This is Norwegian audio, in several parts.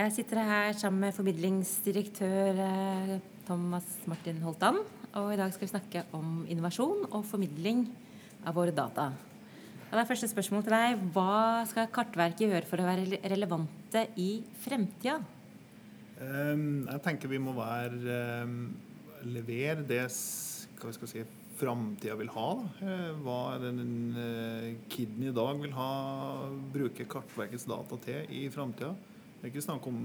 Jeg sitter her sammen med formidlingsdirektør eh, Thomas Martin Holtan. Og i dag skal vi snakke om innovasjon og formidling av våre data. Og det er første spørsmål til deg. Hva skal Kartverket gjøre for å være relevante i fremtida? Um, jeg tenker vi må være um, levere det hva skal si, framtida vil ha. Da. Eh, hva den uh, kiden i dag vil ha, bruke Kartverkets data til i framtida. Det er ikke snakk om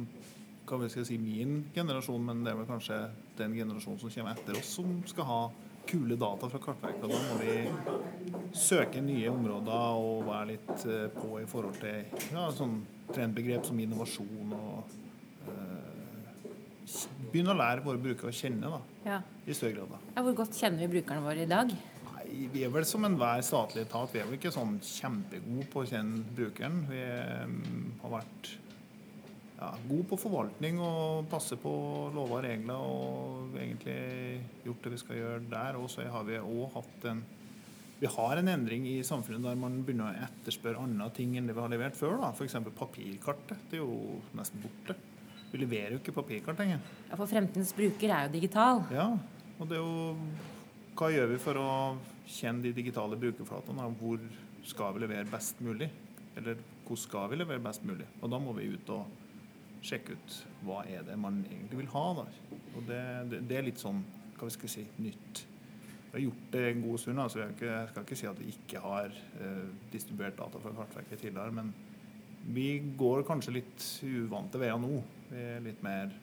hva vi skal si, min generasjon, men det er vel kanskje den generasjonen som kommer etter oss, som skal ha kule data fra Kartverket. Da må vi søke nye områder og være litt eh, på i forhold til ja, sånn trendbegrep som innovasjon og uh, Begynne å lære våre brukere å kjenne da, ja. i større grad. Da. Ja, hvor godt kjenner vi brukerne våre i dag? Nei, Vi er vel som enhver statlig etat. Vi er vel ikke sånn kjempegode på å kjenne brukeren. Vi um, har vært ja, god på forvaltning og passe på lover og regler og egentlig gjort det vi skal gjøre der. Og så har vi òg hatt en vi har en endring i samfunnet der man begynner å etterspørre andre ting enn det vi har levert før. F.eks. papirkartet. Det er jo nesten borte. Vi leverer jo ikke papirkart lenger. Ja, For fremtidens bruker er jo digital. Ja, og det er jo Hva gjør vi for å kjenne de digitale brukerflatene? Hvor skal vi levere best mulig? Eller hvordan skal vi levere best mulig? Og da må vi ut og sjekke ut hva er det man egentlig vil ha. Da. Og det, det, det er litt sånn hva vi skal si, nytt. Vi har gjort det en god stund, så jeg, jeg skal ikke si at vi ikke har eh, distribuert data fra Kartverket tidligere. Men vi går kanskje litt uvante veier nå. Vi er litt mer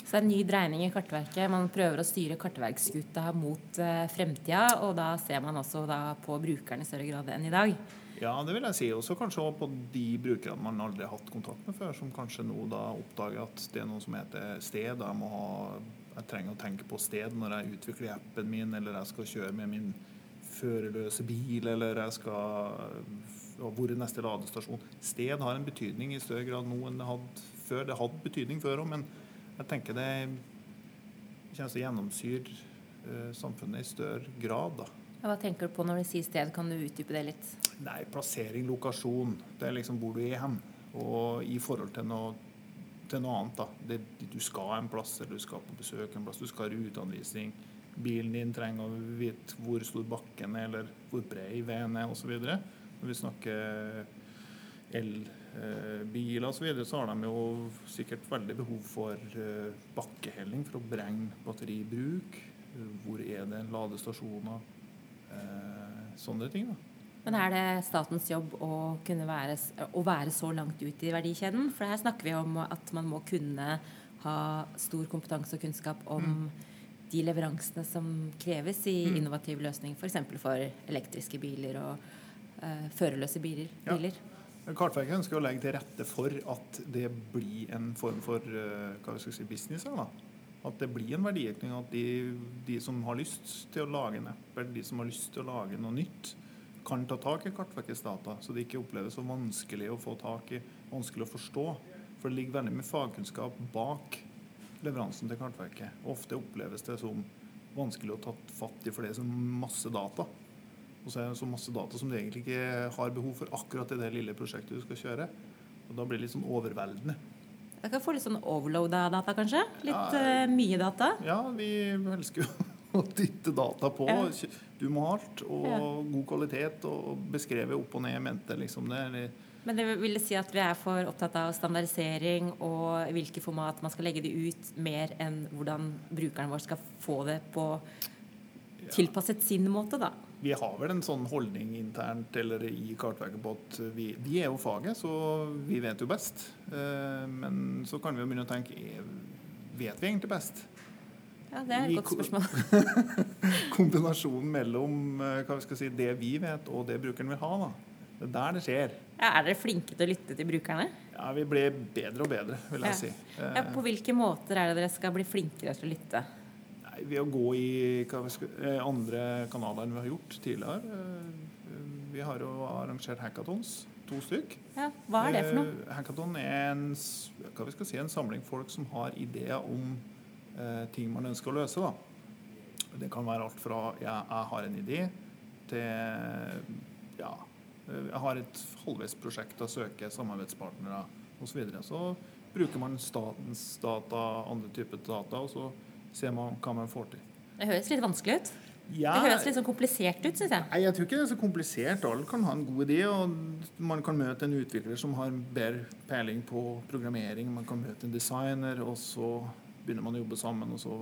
så det er en ny dreining i Kartverket. Man prøver å styre kartverkskuta mot eh, fremtida, og da ser man også da på brukeren i større grad enn i dag. Ja, det vil jeg si. Også kanskje også på de brukerne man aldri har hatt kontakt med før, som kanskje nå da oppdager at det er noe som heter sted. Jeg, må ha, jeg trenger å tenke på sted når jeg utvikler appen min, eller jeg skal kjøre med min førerløse bil, eller jeg skal Hvor er neste ladestasjon? Sted har en betydning i større grad nå enn det hadde før. Det hadde betydning før òg, men jeg tenker det kommer til å gjennomsyre uh, samfunnet i større grad. da. Hva tenker du på når du sier sted? Kan du utdype det litt? Nei, Plassering, lokasjon. Det er liksom hvor du er hen. Og i forhold til noe, til noe annet. da. Det, du skal en plass, eller du skal på besøk en plass. Du skal ha ruteanvisning. Bilen din trenger å vite hvor stor bakken er, eller hvor bred veien er osv. Når vi snakker elbiler osv., så, videre, så har de jo sikkert veldig behov for eh, bakkehelling for å brenne batteribruk. Hvor er det ladestasjoner? Eh, sånne ting. da. Men er det statens jobb å, være, å være så langt ut i verdikjeden? For her snakker vi om at man må kunne ha stor kompetanse og kunnskap om mm. de leveransene som kreves i mm. innovativ løsning, f.eks. For, for elektriske biler og uh, førerløse biler. Ja. biler. Kartverket ønsker å legge til rette for at det blir en form for uh, hva skal si, business. Her, da. At det blir en verdiøkning. At de, de, som har lyst til å lage en app, eller de som har lyst til å lage noe nytt, kan ta tak i Kartverkets data, så det ikke oppleves så vanskelig å få tak i, vanskelig å forstå. For det ligger veldig mye fagkunnskap bak leveransen til Kartverket. Ofte oppleves det som vanskelig å ta fatt i, for det er så masse data. Og så er det så masse data som du egentlig ikke har behov for akkurat i det lille prosjektet du skal kjøre. Og da blir det litt sånn overveldende. Jeg kan få litt sånn overloada data, kanskje? Litt ja, uh, mye data? Ja, vi elsker jo å dytte data på. Ja. Du må ha alt, og ja. god kvalitet, og beskrevet opp og ned i mente. Liksom det. Men det vil si at vi er for opptatt av standardisering og hvilke format man skal legge det ut, mer enn hvordan brukeren vår skal få det på tilpasset sin måte, da? vi har vel en sånn holdning internt eller i Kartverket på at vi, vi, er jo faget, så vi vet jo best. Eh, men så kan vi jo begynne å tenke Vet vi egentlig best? Ja, det er et godt spørsmål. kombinasjonen mellom eh, vi si, det vi vet, og det brukeren vil ha. da. Det er der det skjer. Ja, er dere flinke til å lytte til brukerne? Ja, vi blir bedre og bedre, vil jeg ja. si. Ja, på hvilke måter er det dere skal bli flinkere til å lytte? ved å gå i skal, eh, andre kanaler enn vi har gjort tidligere. Eh, vi har jo arrangert hackathons, to stykk. Ja, hva er det for noe? Eh, hackathon er en, si, en samling folk som har ideer om eh, ting man ønsker å løse. Da. Det kan være alt fra ja, jeg har en idé, til ja, jeg har et halvveis prosjekt å søke samarbeidspartnere osv. Så, videre. så bruker man statens data, andre typer data, og så ser man hva man får til. Det høres litt vanskelig ut. Ja, Det høres litt sånn komplisert ut, syns jeg. Nei, jeg tror ikke det er så komplisert. Alle kan ha en god idé. og Man kan møte en utvikler som har bedre peiling på programmering. Man kan møte en designer, og så begynner man å jobbe sammen. Og så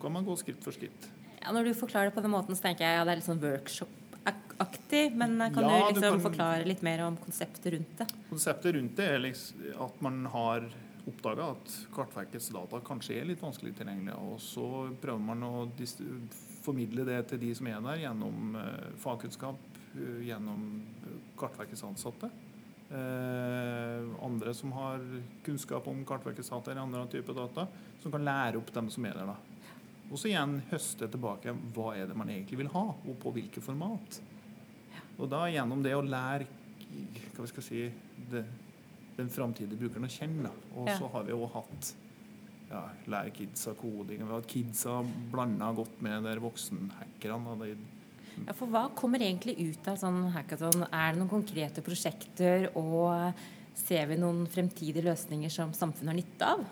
kan man gå skritt for skritt. Ja, når du forklarer det på den måten, så tenker jeg ja, det er litt sånn workshop-aktig. Men kan Ja, du du liksom kan- forklare litt mer om konseptet rundt det? Konseptet rundt det er liksom at man har oppdaga at Kartverkets data kanskje er litt vanskelig tilgjengelig. Og så prøver man å formidle det til de som er der, gjennom eh, fagkunnskap, eh, gjennom Kartverkets ansatte. Eh, andre som har kunnskap om Kartverkets data eller andre typer data, som kan lære opp dem som er der. da. Og så igjen høste tilbake hva er det man egentlig vil ha, og på hvilke format. Og da gjennom det å lære hva vi skal si, det, den framtidige brukeren å kjenne. Da. Og Ja. så har vi jo hatt ja, lære kidsa koding. Vi har hatt kidsa blanda godt med der voksenhackerne. Ja, for hva kommer egentlig ut av sånn hackathon? Er det noen konkrete prosjekter, og ser vi noen fremtidige løsninger som samfunnet har nytte av?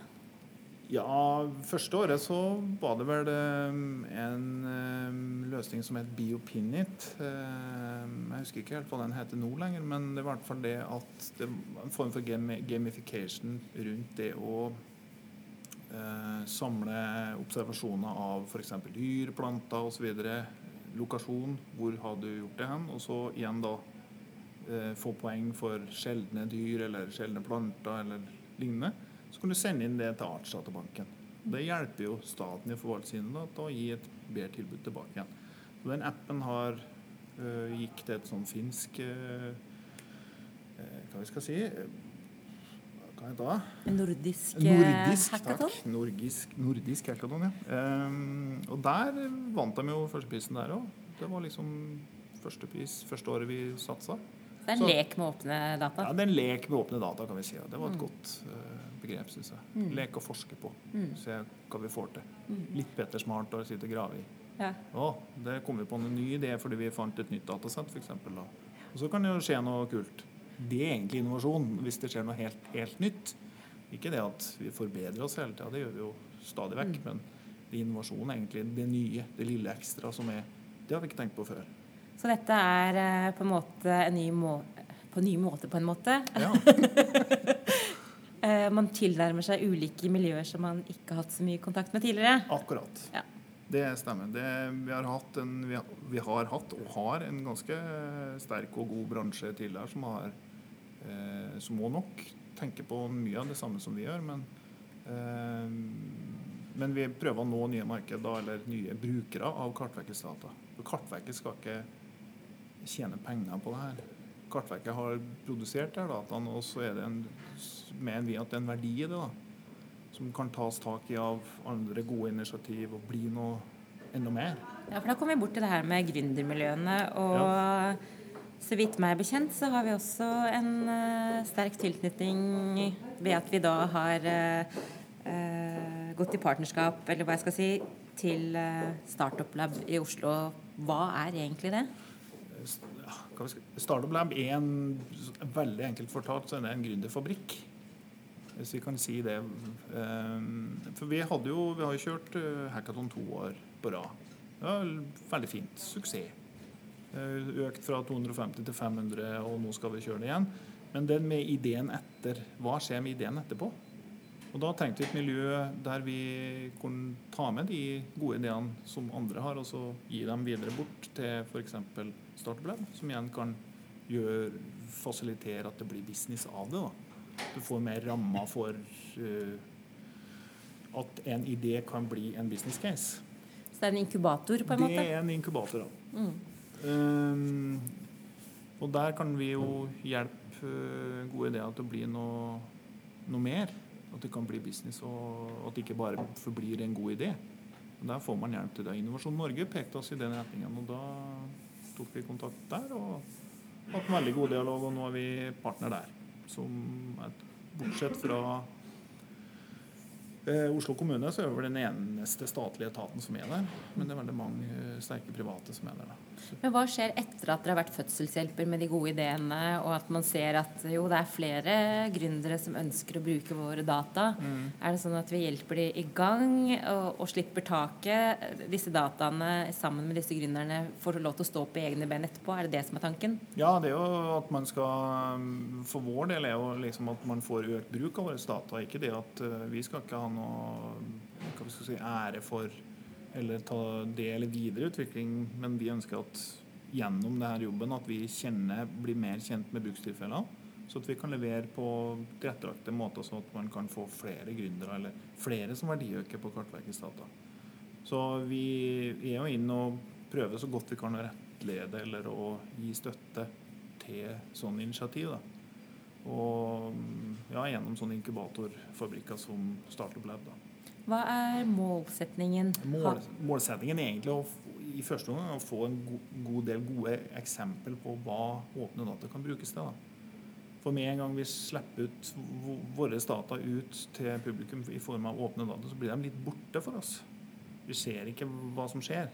Ja, første året så var det vel eh, en eh, løsning som het BioPinit. Eh, jeg husker ikke helt hva den heter nå lenger, men det var i hvert fall det at det var en form for gamification rundt det å samle observasjoner av f.eks. dyr, planter osv. Lokasjon, hvor har du gjort det hen? Og så igjen da eh, få poeng for sjeldne dyr eller sjeldne planter eller lignende. Så kan du sende inn det til Artsdatabanken. Det hjelper jo staten i forvaltningen til å gi et bedre tilbud tilbake igjen. Så den appen har eh, gikk til et sånn finsk eh, øh, Hva vi skal si Hva det? En nordisk, eh, Nordisk, hackathon? takk. Nordisk, nordisk hackathon, ja. Um, og der vant de jo førsteprisen der òg. Det var liksom førstepris første året vi satsa. Det er en Så- lek med åpne data. Ja, det er en lek med åpne data, kan vi si. Det var et Mm. godt uh, begrep, syns jeg. Mm. Lek og forske på. Mm. Se hva vi får til. Mm. Litt bedre Smart å sitte og grave i. Ja. Å, det kom vi på en ny idé fordi vi fant et nytt datasett, f.eks. Og så kan det jo skje noe kult. Det er egentlig innovasjon, hvis det skjer noe helt, helt nytt. Ikke det at vi forbedrer oss hele tida, det gjør vi jo stadig vekk. Mm. Men det er innovasjon, egentlig. Det nye, det lille ekstra som er Det har vi ikke tenkt på før. Så dette er eh, på en måte en ny må på en ny måte, på en måte. Ja, Eh, man tilnærmer seg ulike miljøer som man ikke har hatt så mye kontakt med tidligere. akkurat. Ja. Det stemmer. Det, vi, har hatt en, vi, har, vi har hatt og har en ganske sterk og god bransje tidligere som har eh, som må nok tenke på mye av det samme som vi gjør. Men, eh, men vi prøver å nå nye markeder eller nye brukere av Kartverkets. For Kartverket skal ikke tjene penger på det her. Kartverket har produsert disse dataene, og så er det en, mener vi at det er en verdi i det. da som kan tas tak i av andre gode initiativ og bli noe enda mer. Ja, for da kommer vi bort til det her med gründermiljøene. Og så vidt meg bekjent så har vi også en uh, sterk tilknytning ved at vi da har uh, uh, gått i partnerskap, eller hva jeg skal si, til Startup Lab i Oslo. Hva er egentlig det? Startup Lab er en veldig enkelt fortalt så er det en gründerfabrikk. Hvis vi kan si det. For vi hadde jo vi har jo kjørt hackathon to år på rad. Det var veldig fint. Suksess. Eh, Økt fra 250 til 500, og nå skal vi kjøre det igjen. Men det med ideen etter Hva skjer med ideen etterpå? Og da trengte vi et miljø der vi kunne ta med de gode ideene som andre har, og så gi dem videre bort til f.eks. Startup Lab, som igjen kan gjøre, fasilitere at det blir business av det. da. Du får mer rammer for uh, at en idé kan bli en business case. Så det er en inkubator, på en det måte? er en inkubator. da. Mm. Um, og der kan vi jo hjelpe uh, gode ideer til å bli noe, noe mer. At det kan bli business, og at det ikke bare forblir en god idé. Og Der får man hjelp til det. Innovasjon Norge pekte oss i den retningen, og da tok vi kontakt der og hatt en veldig god dialog, og nå er vi partner der. Som et, bortsett fra Eh, Oslo kommune så er vel den eneste statlige etaten som er der. Men det er veldig mange eh, sterke private som er der. da. Men hva skjer etter at dere har vært fødselshjelper med de gode ideene, og at man ser at jo, det er flere gründere som ønsker å bruke våre data? Mm. Er det sånn at vi hjelper de i gang og, og slipper taket? Disse dataene sammen med disse gründerne får lov til å stå på egne ben etterpå? Er det det som er tanken? Ja, det er jo at man skal For vår del er jo liksom at man får økt bruk av våre data. Ikke det at eh, vi skal ikke ha noe hva vi skal si, ære for eller ta del i videre utvikling, men vi ønsker at gjennom denne jobben at vi kjenner, blir mer kjent med brukstilfellene. Så at vi kan levere på tilrettelagte måter, sånn at man kan få flere gründere eller flere som verdiøker på Kartverkets data. Så vi er jo inn og prøver så godt vi kan å rettlede eller å gi støtte til sånne initiativ. Da. Og ja, gjennom sånne inkubatorfabrikker som Startup Lab. Da. Hva er målsetningen? Mål, målsettingen er egentlig å, i første omgang å få en god, god, del gode eksempel på hva åpne data kan brukes til. Da. For med en gang vi slipper ut våre data ut til publikum i form av åpne data, så blir de litt borte for oss. Vi ser ikke hva som skjer.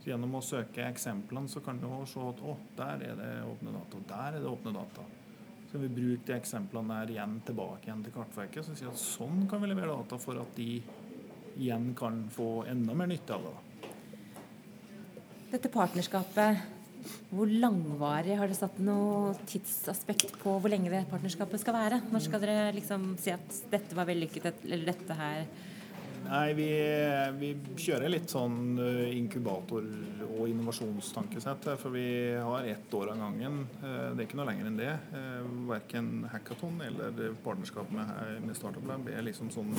Så gjennom å søke eksemplene så kan vi se at å, der er det åpne data, og der er det åpne data. Så vi bruker de eksemplene der igjen tilbake igjen til Kartverket. Så sier at sånn kan vi levere data for at de igjen kan få enda mer nytte av det. Dette partnerskapet, hvor langvarig har dere satt noe tidsaspekt på hvor lenge det partnerskapet skal være? Når skal dere liksom si at dette var vellykket, eller dette her Nei, vi, vi, kjører litt sånn eh, inkubator- og innovasjonstankesett. For vi har ett år av gangen. Eh, det er ikke noe lenger enn det. Eh, Verken hackathon eller partnerskap med, med Startup Lab er liksom sånn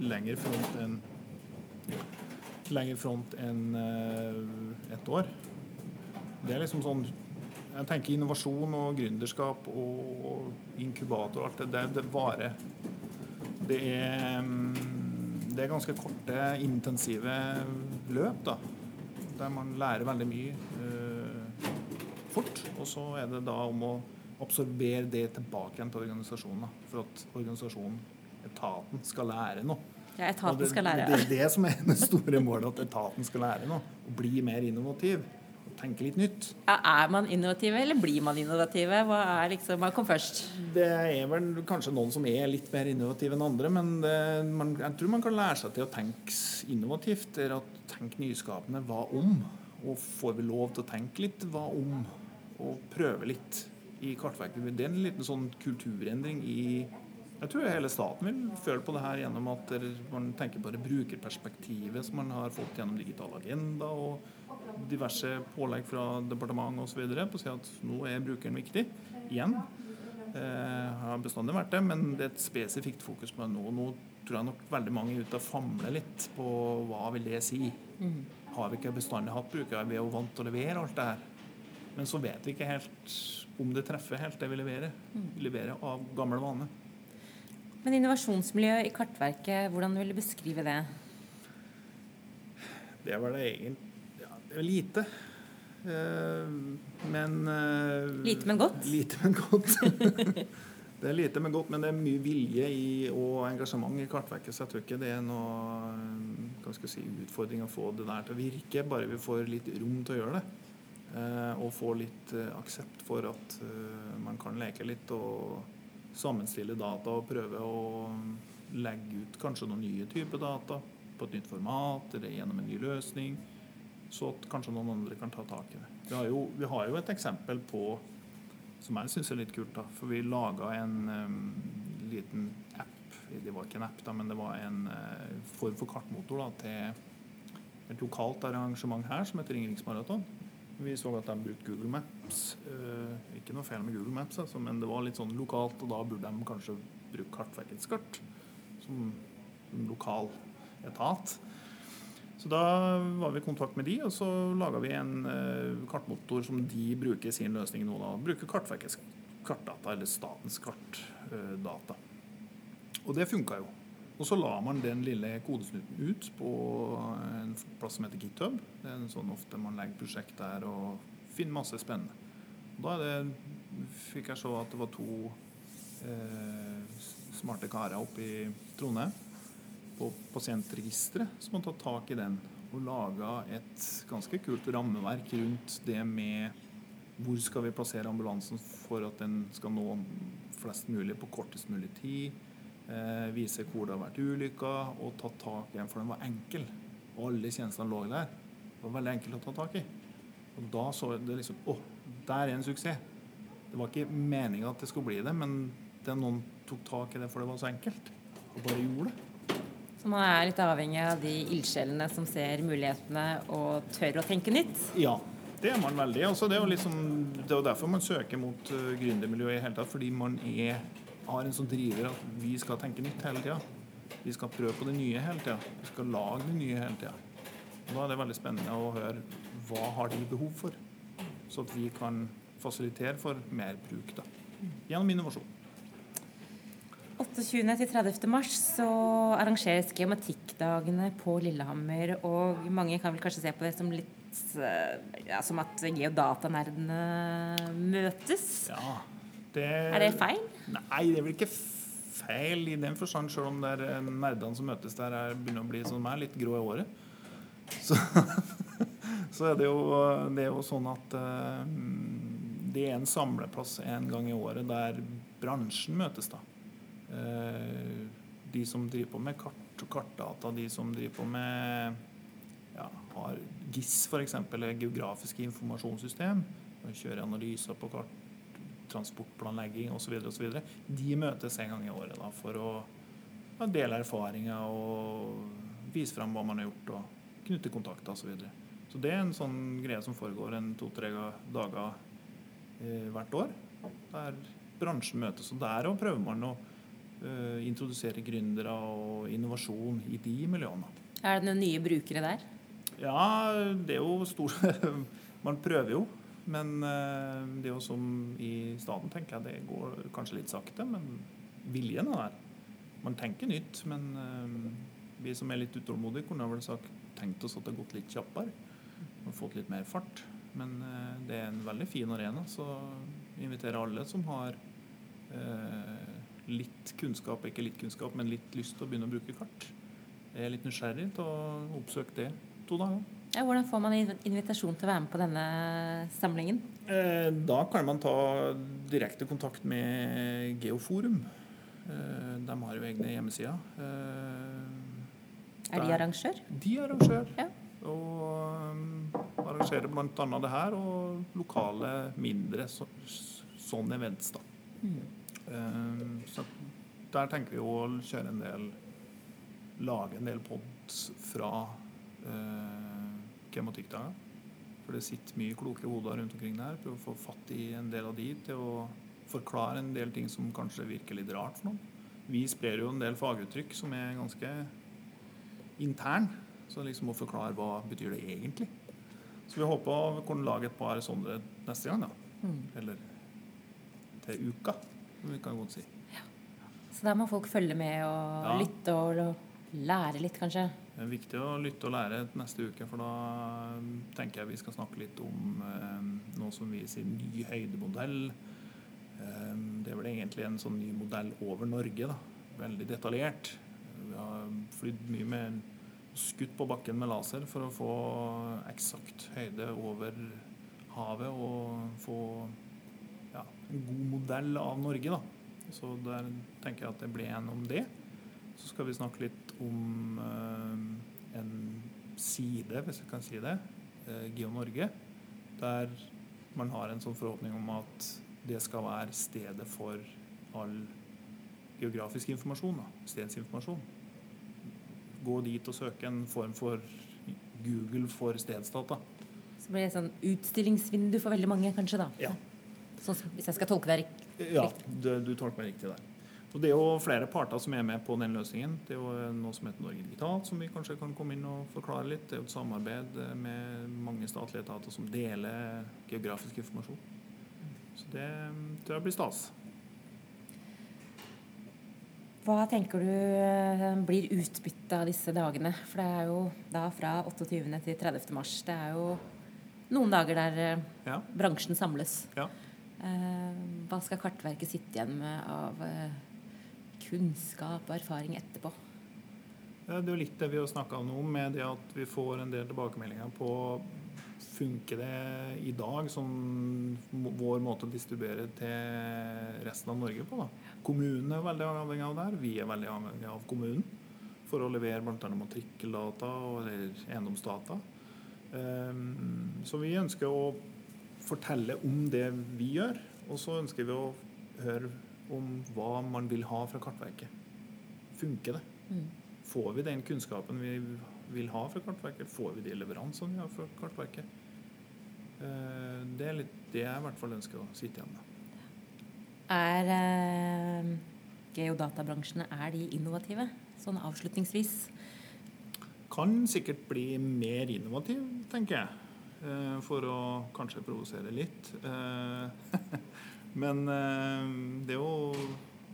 lenger front enn lenger front enn ett år. Det er liksom sånn Jeg tenker innovasjon og gründerskap og inkubator og alt det, det, det varer. Det er mm, det er ganske korte, intensive løp, da. Der man lærer veldig mye eh, fort. Og så er det da om å absorbere det tilbake igjen til organisasjonen. Da, for at organisasjonen, etaten, skal lære noe. Ja, etaten skal lære. Det er det som er det store målet, at etaten skal lære noe. Og bli mer innovativ tenke litt nytt. Ja, er man innovative, eller blir man innovative? Hva er liksom, hva kom først? Det er vel kanskje noen som er litt mer innovative enn andre, men det, man, jeg tror man kan lære seg til å tenke innovativt. Eller å tenke nyskapende. Hva om? Og får vi lov til å tenke litt hva om? Og prøve litt i kartverket. Det er en liten sånn kulturendring i jeg tror hele staten vil føle på det her gjennom at man tenker på det brukerperspektivet som man har fått gjennom digital agenda og diverse pålegg fra departement osv. på å si at nå er brukeren viktig. Igjen. Eh, har bestandig vært det, men det er et spesifikt fokus på det nå. Nå tror jeg nok veldig mange er ute og famler litt på hva vil det si. Mm. Har vi ikke bestandig hatt brukere? Vi er jo vant til å levere alt det her. Men så vet vi ikke helt om det treffer helt det vi leverer. Mm. Vi leverer av gammel vane. Men innovasjonsmiljøet i Kartverket, hvordan vil du beskrive det? Det var det egentlig Lite. Uh, men uh, Lite, men godt? Lite, men godt. det er lite, men godt, men det er mye vilje i, og engasjement i Kartverket. Så jeg tror ikke det er noe jeg si, utfordring å få det der til å virke, bare vi får litt rom til å gjøre det. Eh, og får litt aksept for at man kan leke litt og sammenstille data og prøve å legge ut kanskje noen nye typer data på et nytt format eller gjennom en ny løsning så at kanskje noen andre kan ta tak i det. Vi har jo, vi har jo et eksempel på som jeg syns er litt kult. da, For vi laga en um, liten app. Det var ikke en app, da, men det var en uh, form for kartmotor da, til et lokalt arrangement her som heter Ringeriksmaraton. Vi så at de brukte Google Maps. Eh, ikke noe feil med Google Maps, altså, men det var litt sånn lokalt, og da burde de kanskje bruke Kartverkets kart som lokal etat. Så da var vi i kontakt med de, og så laga vi en eh, kartmotor som de bruker i sin løsning nå. da, Bruker Kartverkets kartdata, eller statens kartdata. Eh, og det funka jo. Og så la man den lille kodesnutten ut på en plass som heter GitHub. Det er en sånn ofte man legger prosjekt der og finner masse spennende. Da det, fikk jeg se at det var to eh, smarte karer oppe i Trondheim på pasientregisteret som har tatt tak i den og laga et ganske kult rammeverk rundt det med hvor skal vi plassere ambulansen for at den skal nå flest mulig på kortest mulig tid. Eh, vise hvor det har vært ulykker, og tatt tak i den, for den var enkel. Og alle tjenestene lå der. Det var veldig enkelt å ta tak i. Og da så det liksom Å, der er en suksess. Det var ikke meninga at det skulle bli det, men det noen tok tak i det for det var så enkelt, og bare gjorde det. Så man er litt avhengig av de ildsjelene som ser mulighetene og tør å tenke nytt? Ja, det er man veldig. Altså, det, er jo liksom, det er derfor man søker mot uh, gründermiljøet i hele tatt. Fordi man er, har en sånn driver at vi skal tenke nytt hele tida. Vi skal prøve på det nye hele tida. Vi skal lage det nye hele tida. Da er det veldig spennende å høre hva har de behov for, så at vi kan fasilitere for mer bruk da, gjennom innovasjon. 28. til 30. mars så arrangeres Geomatikkdagene på Lillehammer. Og mange kan vel kanskje se på det som litt ja, som at geodatanerdene møtes. Ja, det, er det feil? Nei, det er vel ikke feil i den forstand, selv om det er nerdene som møtes der, er, begynner å bli som meg, litt grå i håret. Så, så er det, jo, det er jo sånn at uh, det er en samleplass en gang i året der bransjen møtes. da. Uh, de som driver på med kart og kartdata, de som driver på med ja, har GIS f.eks., geografiske informasjonssystem, kjører analyser på kart, transportplanlegging osv.. De møtes en gang i året da, for å ja, dele erfaringer og vise fram hva man har gjort, og knytte kontakter osv. Så, videre. så det er en sånn greie som foregår en to-tre dager eh, hvert år, der bransjen møtes. Og der òg prøver man å eh, introdusere gründere og innovasjon i de miljøene. Er det noen nye brukere der? Ja, det er jo stort Man prøver jo. Men eh, det er jo som i staden, tenker jeg, det går kanskje litt sakte. Men viljen er der. Man tenker nytt, men eh, vi som er litt utålmodige, kunne vel sagt, tenkt oss at det har gått litt kjappere. Og fått litt mer fart. Men eh, det er en veldig fin arena, så vi inviterer alle som har litt kunnskap, ikke litt kunnskap, men litt lyst til å begynne å bruke kart. Jeg er litt nysgjerrig til å oppsøke det to dager. Ja, hvordan får man invitasjon til å være med på denne samlingen? Eh, da kan man ta direkte kontakt med Geoforum. Eh, de har jo egne hjemmesider. Eh, er de arrangør? De er arrangør. Ja. Og arrangerer bl.a. det her og lokale mindre så, sånn events. da. Mm. Så der tenker vi å kjøre en del Lage en del pods fra Eh, For det sitter mye kloke hoder rundt omkring der. Prøve å få fatt i en del av de til å forklare en del ting som kanskje virker litt rart for noen. Vi sprer jo en del faguttrykk som er ganske intern. Så liksom å forklare hva betyr det egentlig. Så vi håper å kunne lage et par sånne neste gang, da. Mm. Eller til uka, vi kan godt si. Ja. Så der må folk følge med og ja. lytte og lære litt, kanskje? Det er viktig å lytte og lære neste uke, for da um, tenker jeg vi skal snakke litt om eh, noe som vi sier ny høydemodell. Eh, det er vel egentlig en sånn ny modell over Norge. da. Veldig detaljert. Vi har flydd mye med skutt på bakken med laser for å få eksakt høyde over havet og få ja, en god modell av Norge. da. Så der tenker jeg at det blir en om det. Så skal vi snakke litt om uh, en side, hvis jeg kan si det, uh, GeoNorge, der man har en sånn forhåpning om at det skal være stedet for all geografisk informasjon, da, stedsinformasjon. Gå dit og søke en form for Google for stedsdata. Så blir det et sånn utstillingsvindu for veldig mange, kanskje? da? Ja. Sånn, hvis jeg skal tolke deg riktig? Ja, du, du tolker meg riktig der. Og Det er jo flere parter som er med på den løsningen. Det er jo noe som heter Norge Digitalt, som vi kanskje kan komme inn og forklare litt. Det er jo et samarbeid med mange statlige etater som deler geografisk informasjon. Så det tror jeg blir stas. Hva tenker du eh, blir utbyttet av disse dagene? For det er jo da fra 28. til 30. mars. Det er jo noen dager der eh, ja. bransjen samles. Ja. Eh, hva skal Kartverket sitte igjen med av kunnskap og erfaring etterpå? Det er jo litt det vi har snakka om nå, med det at vi får en del tilbakemeldinger på Funker det i dag som vår måte å distribuere til resten av Norge på? da? Kommunen er veldig avhengig av det her. Vi er veldig avhengig av kommunen for å levere bl.a. matrikkeldata eller eiendomsdata. Um, så vi ønsker å fortelle om det vi gjør, og så ønsker vi å høre om hva man vil ha fra Kartverket. Funker det? Mm. Får vi den kunnskapen vi vil ha fra Kartverket? Får vi de leveransene vi har fra Kartverket? Uh, det er litt det jeg i hvert fall ønsker å sitte igjen med. Er eh, geodatabransjene er de innovative, sånn avslutningsvis? Kan sikkert bli mer innovativ, tenker jeg. Uh, for å kanskje provosere litt. Men det er jo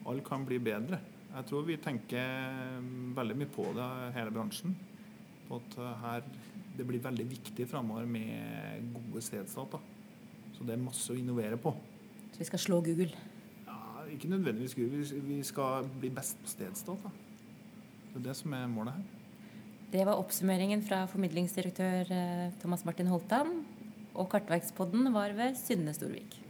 Alle kan bli bedre. Jeg tror vi tenker veldig mye på det, hele bransjen. På at her, det blir veldig viktig framover med gode stedsdata. Så det er masse å innovere på. Så vi skal slå Google? Ja, ikke nødvendigvis Google. Vi skal bli best på stedsdata. Det er det som er målet her. Det var oppsummeringen fra formidlingsdirektør eh, Thomas Martin Holtan. Og Kartverkspodden var ved Synne Storvik.